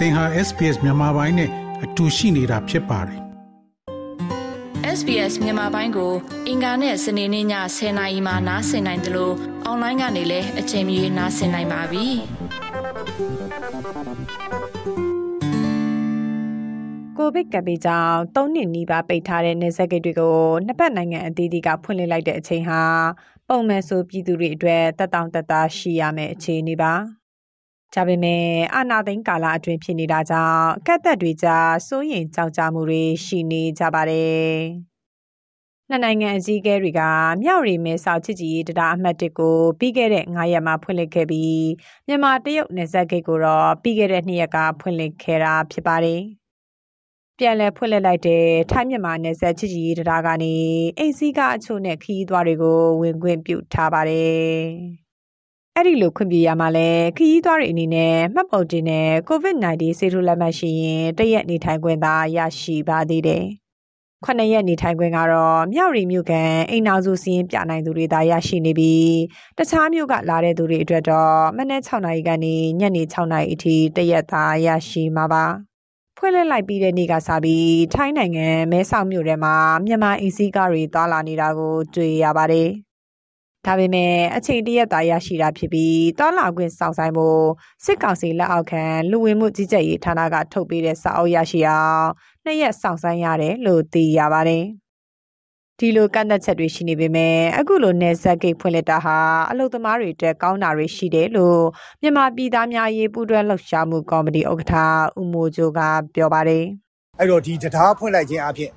သင်ဟာ SPS မြန်မာပိုင်းနဲ့အတူရှိနေတာဖြစ်ပါတယ် SBS မြန်မာပိုင်းကို အင်ကာနဲ့စနေနေ့ည10:00နာရီမှနားဆင်နိုင်တယ်လို့အွန်လိုင်းကနေလည်းအချိန်မီနားဆင်နိုင်ပါပြီ။ကိုဗစ်ကပ်ဘေးကြောင့်၃နှစ်နီးပါးပိတ်ထားတဲ့နေဆက်ဂိတ်တွေကိုနှစ်ပတ်နိုင်ငံအသီးသီးကဖွင့်လှစ်လိုက်တဲ့အချိန်ဟာပုံမှန်ဆိုပြည်သူတွေအတွက်တက်တောင့်တက်တာရှိရမယ့်အခြေအနေပါ။ ဒါပေမဲ့အာနာသိန်းကာလအတွင်းဖြစ်နေတာကြောင့်ကက်သက်တွေကြားစိုးရင်ကြောက်ကြမှုတွေရှိနေကြပါတယ်။နှစ်နိုင်ငံအကြီးအကဲတွေကမြောက်ရီမဲဆောက်ချစ်ကြည်ရေးတရားအမှတ်1ကိုပြီးခဲ့တဲ့9ရက်မှာဖွင့်လှစ်ခဲ့ပြီးမြန်မာတရုတ်နယ်စပ်ဂိတ်ကိုတော့ပြီးခဲ့တဲ့2ရက်ကဖွင့်လှစ်ခဲ့တာဖြစ်ပါတယ်။ပြန်လည်ဖွင့်လှစ်လိုက်တဲ့ထိုင်းမြန်မာနယ်စပ်ချစ်ကြည်ရေးတရားကနေအိမ်စီးကအချို့နဲ့ခီးသွားတွေကိုဝင်ခွင့်ပြုထားပါတယ်။ အဲ့ဒီလိုခွင့်ပြုရမှာလဲခရီးသွားတွေအနေနဲ့မှတ်ပုံတင်နဲ့ COVID-19 ဆေးထိုးလက်မှတ်ရှိရင်တရက်နေထိုင်ခွင့်သာရရှိပါသေးတယ်။ခုနှစ်ရက်နေထိုင်ခွင့်ကတော့မြောက်ရီမြို့ကန်အိမ်နောက်စုစီးရင်ပြနိုင်သူတွေသာရရှိနေပြီးတခြားမြို့ကလာတဲ့သူတွေအတွက်တော့မနက်6နာရီကနေညနေ6နာရီအထိတရက်သာရရှိမှာပါ။ဖွင့်လှစ်လိုက်ပြီးတဲ့နေ့ကစပြီးထိုင်းနိုင်ငံမဲဆောက်မြို့ထဲမှာမြန်မာအင်စီကားတွေသွာလာနေတာကိုတွေ့ရပါတယ်။ ဒါပေမဲ့အချိန်တရက်သာရရှိတာဖြစ်ပြီးတောလာခွင့်စောင့်ဆိုင်ဖို့စစ်ကောင်စီလက်အောက်ခံလူဝင်မှုကြီးကြပ်ရေးဌာနကထုတ်ပေးတဲ့စာအုပ်ရရှိအောင်နှစ်ရက်စောင့်ဆိုင်ရတယ်လို့သိရပါတယ်။ဒီလိုကန့်သက်ချက်တွေရှိနေပေမဲ့အခုလိုနေဆက်ဂိတ်ဖွင့်လှစ်တာဟာအလုသမားတွေအတွက်ကောင်းတာတွေရှိတယ်လို့မြန်မာပြည်သားများရေးပူးတွဲလှုပ်ရှားမှုကော်မတီဥက္ကဋ္ဌဦးမိုးချိုကပြောပါတယ်။အဲ့တော့ဒီတရားဖွင့်လိုက်ခြင်းအပြင်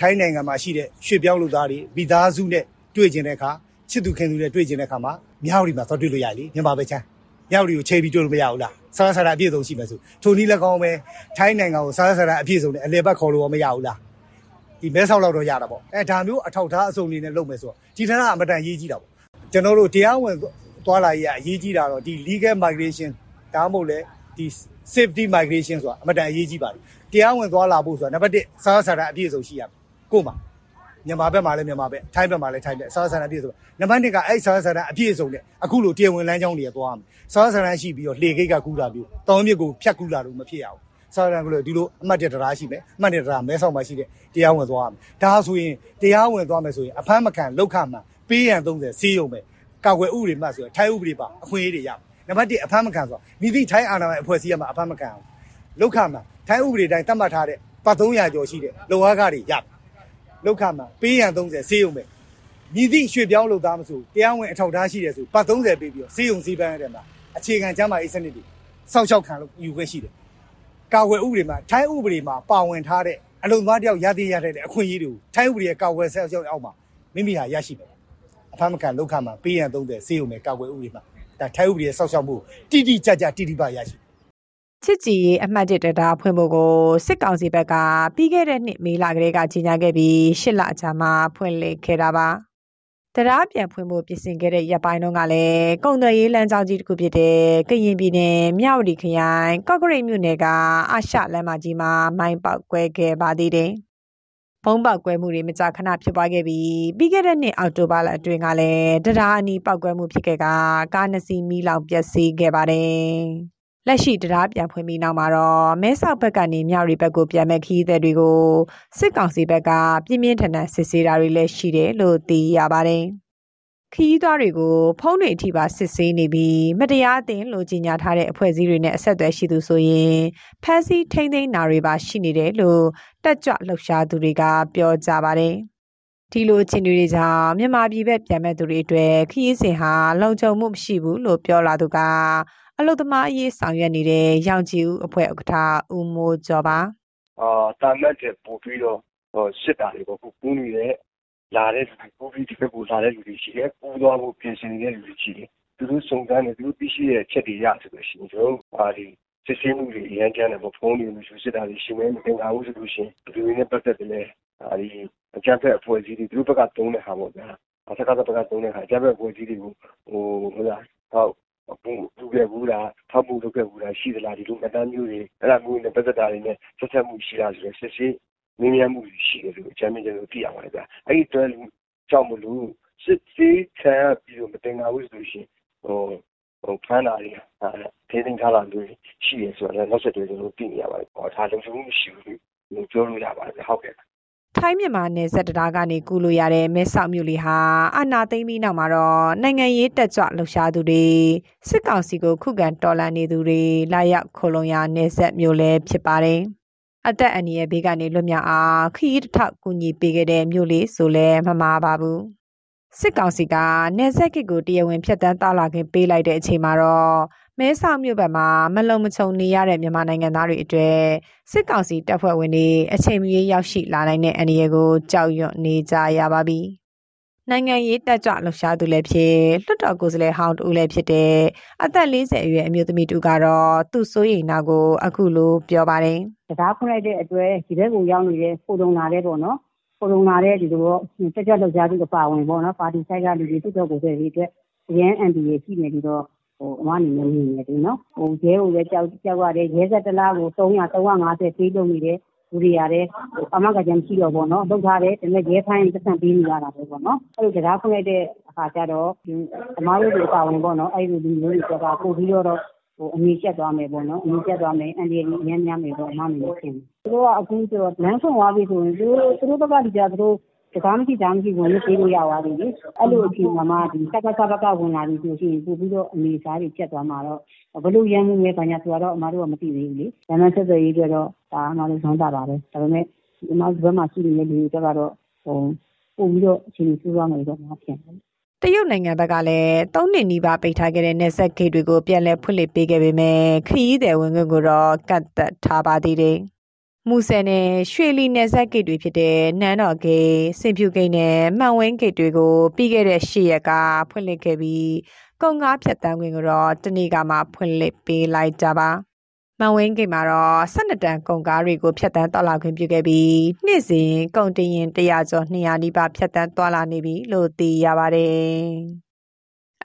ထိုင်းနိုင်ငံမှာရှိတဲ့ရွှေပြောင်းလူသားတွေမိသားစုနဲ့တွေ့ကျင်တဲ့အခါ ချစ်သူခင်သူတွေတွေ့ကျင်တဲ့ခါမှာမြောက်ရီမှာသွားတွေ့လို့ရလေမြန်မာပဲချမ်းမြောက်ရီကိုချိန်ပြီးတွေ့လို့မရဘူးလားစားစားတာအပြည့်စုံရှိမယ်ဆိုထိုနည်းလည်းကောင်းပဲထိုင်းနိုင်ငံကိုစားစားတာအပြည့်စုံနဲ့အလေဘက်ခေါ်လို့မရဘူးလားဒီမဲဆောက်လောက်တော့ရတာပေါ့အဲဒါမျိုးအထောက်ထားအစုံအနေနဲ့လုပ်မယ်ဆိုတော့ဒီဌာနအမတန်ရေးကြီးတာပေါ့ကျွန်တော်တို့တရားဝင်သွားလာရေးအရေးကြီးတာတော့ဒီ legal migration ဒါမှမဟုတ်လေဒီ safety migration ဆိုတာအမတန်အရေးကြီးပါတယ်တရားဝင်သွားလာဖို့ဆိုတာနံပါတ်1စားစားတာအပြည့်စုံရှိရမယ်ကို့မှာ မြန်မာဘက်မှာလည်းမြန်မာဘက်ထိုင်းဘက်မှာလည်းထိုင်းဘက်စားဆန်အပြည့်ဆိုနံပါတ်1ကအဲ့စားဆန်အပြည့်စုံနဲ့အခုလိုတရားဝင်လမ်းကြောင်းတွေသွားမယ်စားဆန်ရှိပြီးတော့လေဂိတ်ကကူးတာမျိုးတောင်မြစ်ကိုဖြတ်ကူးလာလို့မဖြစ်ရဘူးစားဆန်ကလည်းဒီလိုအမှတ်တတရားရှိမယ်အမှတ်တတရားမဲဆောက်မှာရှိတဲ့တရားဝင်သွားရမယ်ဒါဆိုရင်တရားဝင်သွားမယ်ဆိုရင်အဖမ်းမခံလောက်ခမှပေးရန်30စီးရုံပဲကာကွယ်ဥပဒေမှဆိုရင်ထိုင်းဥပဒေပါအခွင့်အရေးတွေရနံပါတ်1အဖမ်းမခံဆိုတာမိသည့်ထိုင်းအာဏာပိုင်အဖွဲ့အစည်းကမှအဖမ်းမခံအောင်လောက်ခမှထိုင်းဥပဒေတိုင်းတတ်မှတ်ထားတဲ့ပတ်300ကျော်ရှိတဲ့လုံအားကားတွေရ လောက်ခမှာပေးရန်30ဆေးရုံပဲမြည်သည့်ရွှေပြောင်းလုပ်သားမဆိုတရားဝင်အထောက်ထားရှိတယ်ဆိုပတ်30ပေးပြီးတော့ဆေးရုံဆေးပန်းရတယ်မှာအခြေခံကျန်းမာရေးစနစ်တွေစောက်ရှောက်ခံလို့ယူခွင့်ရှိတယ်ကာဝယ်ဥပဒေမှာထိုင်းဥပဒေမှာပါဝင်ထားတဲ့အလုံသမားတယောက်ရသေးရတဲ့အခွင့်အရေးတွေကိုထိုင်းဥပဒေရဲ့ကာဝယ်ဆက်ရောက်အောက်မှာမိမိဟာရရှိတယ်အဖမ်းမခံလောက်ခမှာပေးရန်30ဆေးရုံပဲကာဝယ်ဥပဒေမှာဒါထိုင်းဥပဒေရဲ့စောက်ရှောက်မှုတိတိကျကျတိတိပရရှိ ချစ်ကြည်ရေးအမှတ်1တရားဖွင့်ဖို့ကိုစစ်ကောင်စီဘက်ကပြီးခဲ့တဲ့နှစ်မေလကလေးကကြီးညာခဲ့ပြီးရှစ်လအကြာမှဖွင့်လှစ်ခဲ့တာပါတရားပြန်ဖွင့်ဖို့ပြင်ဆင်ခဲ့တဲ့ရပ်ပိုင်းတုန်းကလည်းကုန်သွယ်ရေးလမ်းကြောင်းကြီးတစ်ခုဖြစ်တဲ့ကရင်ပြည်နယ်မြဝတီခရိုင်ကော့ကရိတ်မြို့နယ်ကအာရှလမ်းမကြီးမှာမိုင်းပေါက်ကွဲခဲ့ပါသေးတယ်။ဘုံပေါက်ကွဲမှုတွေမကြာခဏဖြစ်ပွားခဲ့ပြီးပြီးခဲ့တဲ့နှစ်အောက်တိုဘာလအတွင်းကလည်းတရားအနီးပေါက်ကွဲမှုဖြစ်ခဲ့ကကားနှစ်စီးမီးလောင်ပျက်စီးခဲ့ပါတယ်။ လက်ရှိတရားပြန်ဖွင့်ပြီးနောက်မှာတော့မဲဆောက်ဘက်ကနေမြောက်ရီဘက်ကိုပြန်မဲ့ခီးသည်တွေကိုစစ်ကောင်စီဘက်ကပြင်းပြင်းထန်ထန်စစ်ဆေးတာတွေလည်းရှိတယ်လို့သိရပါတယ်။ခီးသွားတွေကိုဖုံးတွေအထိပါစစ်ဆေးနေပြီးမတရားအသင်းလို့ကြီးညာထားတဲ့အဖွဲ့အစည်းတွေနဲ့အဆက်အသွယ်ရှိသူဆိုရင်ဖမ်းဆီးထိန်းသိမ်းတာတွေပါရှိနေတယ်လို့တက်ကြွလှုပ်ရှားသူတွေကပြောကြပါတယ်။ဒီလိုအခြေအနေတွေကြောင့်မြန်မာပြည်ဘက်ပြန်မဲ့သူတွေအတွက်ခရီးစဉ်ဟာလုံခြုံမှုမရှိဘူးလို့ပြောလာသူက အလုသမားအရေးဆောင်ရွက်နေတဲ့ရောင်ကြည်ဦးအဖွဲ့ဥက္ကဋ္ဌဦးမိုးကျော်ပါအာတာမတ်တဲ့ပို့ပြီးတော့ဟိုစစ်တာတွေပေါ့ပူးနေတဲ့လာတဲ့ပူးပြီးဒီဘက်ကိုလာတဲ့လူတွေရှိတယ်ပူးသွားဖို့ပြင်ဆင်နေတဲ့လူတွေရှိတယ်သူတို့စုံစမ်းနေသူတို့သိရှိတဲ့ချက်တွေရဆိုလို့ရှိရင်ကျွန်တော်ပါဒီစစ်ဆေးမှုတွေအရင်ကျန်တယ်ပေါ့ဖုန်းတွေမျိုးစစ်တာတွေရှိမယ်မတင်ပါဘူးဆိုလို့ရှိရင်ဒီလိုနဲ့ပတ်သက်တယ်လေအဲဒီအကြမ်းဖက်အဖွဲ့အစည်းတွေသူတို့ဘက်ကတုံးတဲ့ဟာပေါ့ဗျာအစကားဘက်ကတုံးတဲ့ဟာအကြမ်းဖက်အဖွဲ့အစည်းတွေကိုဟိုဟိုလားဟုတ် လူခဲ့ဘူးလား ထောက်မှုလုပ်ခဲ့ဘူးလား ရှိသလား ဒီလိုမှတ်တမ်းမျိုးတွေ အဲ့ဒါမျိုးနဲ့ ပတ်သက်တာတွေနဲ့ ဆက်ဆက်မှုရှိလားဆိုတော့စစ်စစ်မင်းများမှုရှိတယ်လို့ အကြမ်းမြင်ကျွန်တော်သိရပါတယ်ဗျ အဲ့ဒီတွဲကြောင့်မလို့ စစ်စစ်ခံပြီးတော့မတင်ငါဘူးဆိုလို့ရှိရင်ဟိုဟဟိုဖမ်းတာတွေဖေးသိမ်းထားတာမျိုးရှိရဆိုတော့နောက်ဆက်တွဲ ကျွန်တော်သိနေရပါတယ်ပေါ့ဒါ လုံခြုံမှုမရှိဘူးလို့ ပြောလို့ရပါတယ်ဟုတ်ကဲ့ ထိုင်းမြန်မာနယ်စပ်တရားကနေကူလို့ရတဲ့မဲဆောက်မြို့လေးဟာအာနာသိမ့်ပြီးနောက်မှာတော့နိုင်ငံရေးတက်ကြွလှုပ်ရှားသူတွေစစ်ကောင်စီကိုခုခံတော်လှန်နေသူတွေလာရောက်ခိုလုံရာနယ်စပ်မြို့လည်းဖြစ်ပါတယ်။အသက်အန္တရာယ်ဘေးကနေလွတ်မြောက်အောင်ခရီးတစ်ထောက်ကူညီပေးခဲ့တဲ့မြို့လေးဆိုလည်းမမှားပါဘူး။ စစ်ကောင်စီကနေဆက်ကိတ်ကိုတရားဝင်ဖျက်ဆီးတာလာခင်ပေးလိုက်တဲ့အချိန်မှာတော့မဲဆောက်မြို့ဘက်မှာမလုံမချုံနေရတဲ့မြန်မာနိုင်ငံသားတွေအတွက်စစ်ကောင်စီတပ်ဖွဲ့ဝင်တွေအချိန်မရွေးရောက်ရှိလာနိုင်တဲ့အန္တရာယ်ကိုကြောက်ရွံ့နေကြရပါပြီ။နိုင်ငံရေးတက်ကြွလှုပ်ရှားသူလည်းဖြစ်လွတ်တော်ကိုယ်စားလှယ်ဟောင်းတူလည်းဖြစ်တဲ့အသက်40အရွယ်အမျိုးသမီးတူကတော့သူ့စိုးရိမ်နာကိုအခုလိုပြောပါတယ်။တရားဖွင့်လိုက်တဲ့အတွက်ဒီဘက်ကိုရောက်နေတဲ့ပုံတုံလာတဲ့ပေါ့နော်။ ပုံတုံလာတဲ့ဒီလိုတက်ကြွလှုပ်ရှားသူအပါဝင်ပေါ့နော်။ပါတီဆိုင်ကလူတွေတွတ်တော်ကိုယ်စားလှယ်တွေအတွက်အရန်အန်တီရရှိနေပြီးတော့ဟိုအမအနေနဲ့မြင်နေတယ်နော်ဟိုရဲကိုလည်းကြောက်ကြောက်ရတယ်ရဲဆက်တလားကို300 350ပေးလုပ်နေတယ်လူတွေရတယ်အမကကြမ်းရှိတော့ပေါ့နော်လုပ်ထားတယ်ဒါပေမဲ့ရဲဖိုင်းပတ်စံပေးနေရတာပဲပေါ့နော်အဲ့လိုတရားဖွင့်လိုက်တဲ့အခါကျတော့အမားတို့တွေပါဝင်ပေါ့နော်အဲ့ဒီလူမျိုးတွေကပို့ပြီးတော့ဟို အမြင့်ကျက်သွားမယ်ပေါ့နော်အမြင့်ကျက်သွားမယ်အန်ဒီအများများမယ်ပေါ့အမအနေနဲ့ရှင်းသူတို့ကအခုဆိုတော့လမ်းဆုံးသွားပြီဆိုရင်သူတို့သူတို့ဘက်ကဒီကြသူတို့တကားမရှိတာမရှိဝင်လို့ပေးလို့ရသွားပြီလေအဲ့လိုအချိန်မှာဒီစက်ကစဘကဝင်လာပြီဆိုရှင်ပို့ပြီးတော့အနေစားတွေချက်သွားမှာတော့ဘလို့ရမ်းမှုလဲဘာညာဆိုတော့အမားတို့ကမသိသေးဘူးလေဒါမှဆက်သွယ်ရေးတွေတော့ဒါအမားတို့ဆုံးတာပါပဲဒါပေမဲ့ဒီမှာဒီဘက်မှာရှိနေတဲ့လူတွေကတော့ဟိုပို့ပြီးတော့အချိန်ကြီးသွားမယ်တော့မဖြစ်ဘူး တရုတ်နိုင်ငံဘက်ကလည်း၃နှစ်နီးပါးပိတ်ထားခဲ့တဲ့နယ်စပ်ဂိတ်တွေကိုပြန်လည်ဖွင့်လှစ်ပေးခဲ့ပေမဲ့ခရီးသည်ဝင်ခွင့်ကိုတော့ကတ်သက်ထားပါသေးတယ်။မူဆယ်နဲ့ရွှေလီနယ်စပ်ဂိတ်တွေဖြစ်တဲ့နန်းတော်ဂိတ်၊စင်ဖြူဂိတ်နဲ့မှန်ဝင်းဂိတ်တွေကိုပြီးခဲ့တဲ့၈ရက်ကဖွင့်လှစ်ခဲ့ပြီးကုန်ကားဖြတ်တန်းခွင့်ကိုတော့တနေ့ကမှဖွင့်လှစ်ပေးလိုက်ကြပါ မန်ဝင်းဂိတ်မှာတော့12တန်ကုန်ကားတွေကိုဖြတ်တန်းသွားလာခွင့်ပြုခဲ့ပြီးနေ့စဉ်ကုန်တင်ရင်100ကျော်200နီးပါးဖြတ်တန်းသွားလာနေပြီလို့သိရပါတယ်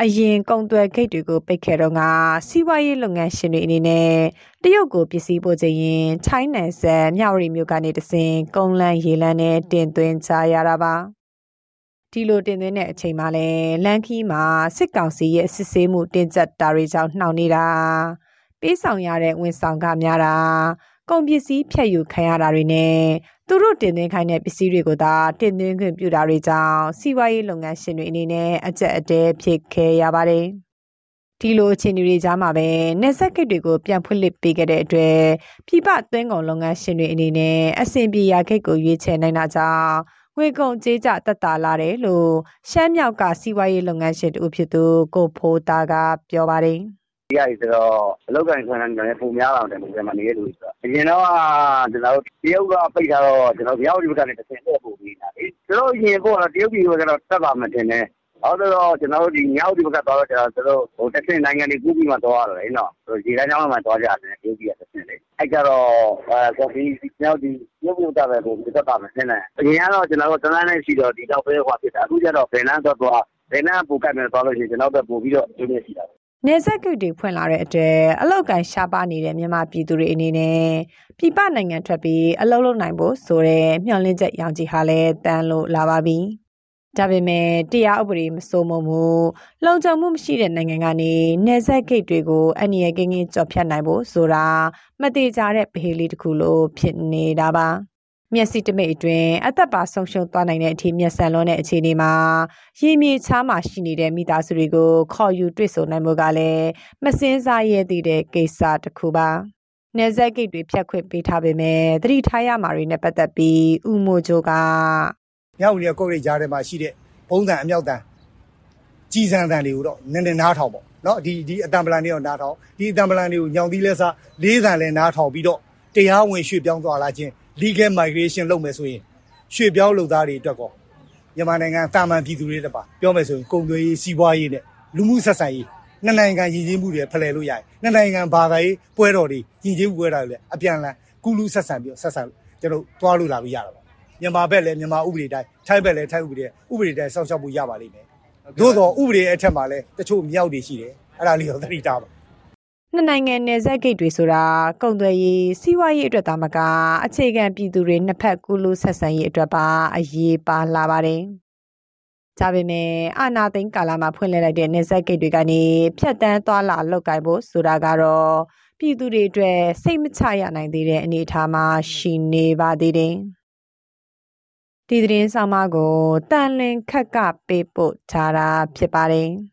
အရင်ကုန်သွယ်ဂိတ်တွေကိုပိတ်ခဲ့တော့ကစီးပွားရေးလုပ်ငန်းရှင်တွေအနေနဲ့တရုတ်ကိုပစ္စည်းပို့ချင်ရင်ချိုင်းနယ်ဆက်မြဝတီမြို့ကနေတဆင်ကုန်းလန်းရေလန်းနဲ့တင်သွင်းကြရတာပါဒီလိုတင်သွင်းတဲ့အချိန်မှာလဲလန်ခီမှာစစ်ကောင်စီရဲ့စစ်ဆေးမှုတင်ကြပ်တာတွေကြောင့်နှောင့်နေတာ ပေးဆောင်ရတဲ့ဝန်ဆောင်ကများတာကုန်ပစ္စည်းဖြတ်ယူခံရတာတွေနဲ့သူတို့တင်သွင်းခိုင်းတဲ့ပစ္စည်းတွေကိုသာတင်သွင်းခွင့်ပြုတာတွေကြောင့်စီးပွားရေးလုပ်ငန်းရှင်တွေအနေနဲ့အကျက်အတဲဖြစ်ခဲ့ရပါတယ်။ဒီလိုအခြေအနေတွေကြားမှာပဲနေဆက်ကိတ်တွေကိုပြန်ဖွင့်လှစ်ပေးခဲ့တဲ့အတွက်ပြပသွင်းကုန်လုပ်ငန်းရှင်တွေအနေနဲ့အဆင်ပြေရာကိတ်ကိုရွေးချယ်နိုင်တာကြောင့်ငွေကုန်ကြေးကျတက်တာလာတယ်လို့ရှမ်းမြောက်ကစီးပွားရေးလုပ်ငန်းရှင်တူဖြစ်သူကိုဖိုးတာကပြောပါတယ်။ ရည်ဆိုတော့အလောက်ကန်ခံခံနေပုံများလာတယ်ဒီမှာနေရလို့ဆိုတော့အရင်တော့ကျွန်တော်တို့တရုတ်ကပိတ်ထားတော့ကျွန်တော်မြောက်ဒီဘက်ကနေတစ်ဆင့်တက်ပို့ပြီးတာလေကျွန်တော်ရင်ပေါ့တော့တရုတ်ပြည်ကတော့တက်ပါမှတင်တယ်ဟုတ်တော့ကျွန်တော်တို့ဒီမြောက်ဒီဘက်ကသွားတော့ကျွန်တော်တို့ဟိုတစ်ဆင့်နိုင်ငံတွေကူးပြီးမှသွားရတယ်နော်ရေတန်းချောင်းမှာသွားကြတယ်တရုတ်ပြည်ကတစ်ဆင့်လေအဲ့ကြတော့အဲကော်ဖီမြောက်ဒီရုပ်ရုပ်တာပဲကိုတက်ပါမှတင်တယ်အရင်ကတော့ကျွန်တော်တို့တန်းတန်းနဲ့ရှိတော့ဒီတော့ပဲဟောဖြစ်တာအခုကျတော့ဘယ်နှန်းတော့သွားဘယ်နှန်းပူကတ်မယ်သွားလို့ရှိရင်ကျွန်တော်တို့ပို့ပြီးတော့ဒီနေ့ရှိတာ နေဆက်ဂိတ်တွေဖွင့်လာတဲ့အတွက်အလောက်ကန်ရှားပါနေတဲ့မြန်မာပြည်သူတွေအနေနဲ့ပြည်ပနိုင်ငံထွက်ပြီးအလုပ်လုပ်နိုင်ဖို့ဆိုတဲ့မျှော်လင့်ချက်ရောင်ကြီးဟာလည်းတန်လို့လာပါပြီ။ဒါပေမဲ့တရားဥပဒေမစိုးမိုးမှုလုံခြုံမှုမရှိတဲ့နိုင်ငံကနေနေဆက်ဂိတ်တွေကိုအန္တရာယ်ကင်းကင်းကြော်ဖြတ်နိုင်ဖို့ဆိုတာမတိကျတဲ့ပဟေးလေးတစ်ခုလိုဖြစ်နေတာပါ။ မျက်စိတမိတ်အတွင်းအသက်ပါဆုံးရှုံးသွားနိုင်တဲ့အထိမျက်စံလွန်တဲ့အခြေအနေမှာရေမြေချားမှာရှိနေတဲ့မိသားစုတွေကိုခေါ်ယူတွေ့ဆုံနိုင်မှုကလည်းမစင်းစားရသေးတဲ့ကိစ္စတစ်ခုပါနေဇက်ဂိတ်တွေဖြတ်ခွင့်ပေးထားပေမဲ့သတိထားရမှာတွေနဲ့ပတ်သက်ပြီးဥမိုချိုကမြောက်ရီကုတ်ရိတ်ကြားထဲမှာရှိတဲ့ဘုံတန်အမြောက်တန်ကြီးစံတန်တွေကိုတော့နည်းနည်းနားထောင်ပေါ့နော်ဒီဒီအတံပလန်တွေကိုနားထောင်ဒီအတံပလန်တွေကိုညောင်သီးလဲစားလေးဆန်လဲနားထောင်ပြီးတော့တရားဝင်ရွှေ့ပြောင်းသွားလာခြင်း legal migration လုပ်မယ်ဆိုရင်ရွှေ့ပြောင်းလုပ်သားတွေအတွက်ကောမြန်မာနိုင်ငံတာမန်ပြည်သူတွေတက်ပါပြောမယ်ဆိုရင်ကုန်သွယ်ရေးစီးပွားရေးနဲ့လူမှုဆက်ဆံရေးနှစ်နိုင်ငံရည်ချင်းမှုတွေဖလှယ်လို့ရတယ်နှစ်နိုင်ငံဘာသာရေးပွဲတော်တွေရည်ချင်းပွဲတော်တွေလည်းအပြန်လန်ကုလူဆက်ဆံပြီးဆက်ဆံကျွန်တော်သွားလို့လာပြီးရတာပါမြန်မာဘက်လည်းမြန်မာဥပဒေတိုင်းထိုင်းဘက်လည်းထိုင်းဥပဒေဥပဒေတိုင်းစောင့်ရှောက်ဖို့ရပါလိမ့်မယ်သို့တော့ဥပဒေအထက်မှာလည်းတချို့မြောက်တွေရှိတယ်အဲ့ဒါလေးကိုသတိထားပါ နှစ်နိုင်ငံနယ်စပ်ဂိတ်တွေဆိုတာကုန်သွယ်ရေးစီးပွားရေးအတွက်သာမကအခြေခံပြည်သူတွေနှစ်ဖက်ကူးလူဆက်ဆံရေးအတွက်ပါအရေးပါလာပါတယ်ကြပေမဲ့အာနာသိန်းကာလမှာဖွင့်လှစ်လိုက်တဲ့နေဆက်ဂိတ်တွေကနေဖြတ်တန်းသွားလာလောက်ကိုင်ဖို့ဆိုတာကတော့ပြည်သူတွေအတွက်စိတ်မချရနိုင်သေးတဲ့အနေအထားမှာရှိနေပါသေးတယ်။ဒီသတင်းဆောင်မကိုတန်လင်ခက်ကပေးပို့ထားတာဖြစ်ပါတယ်။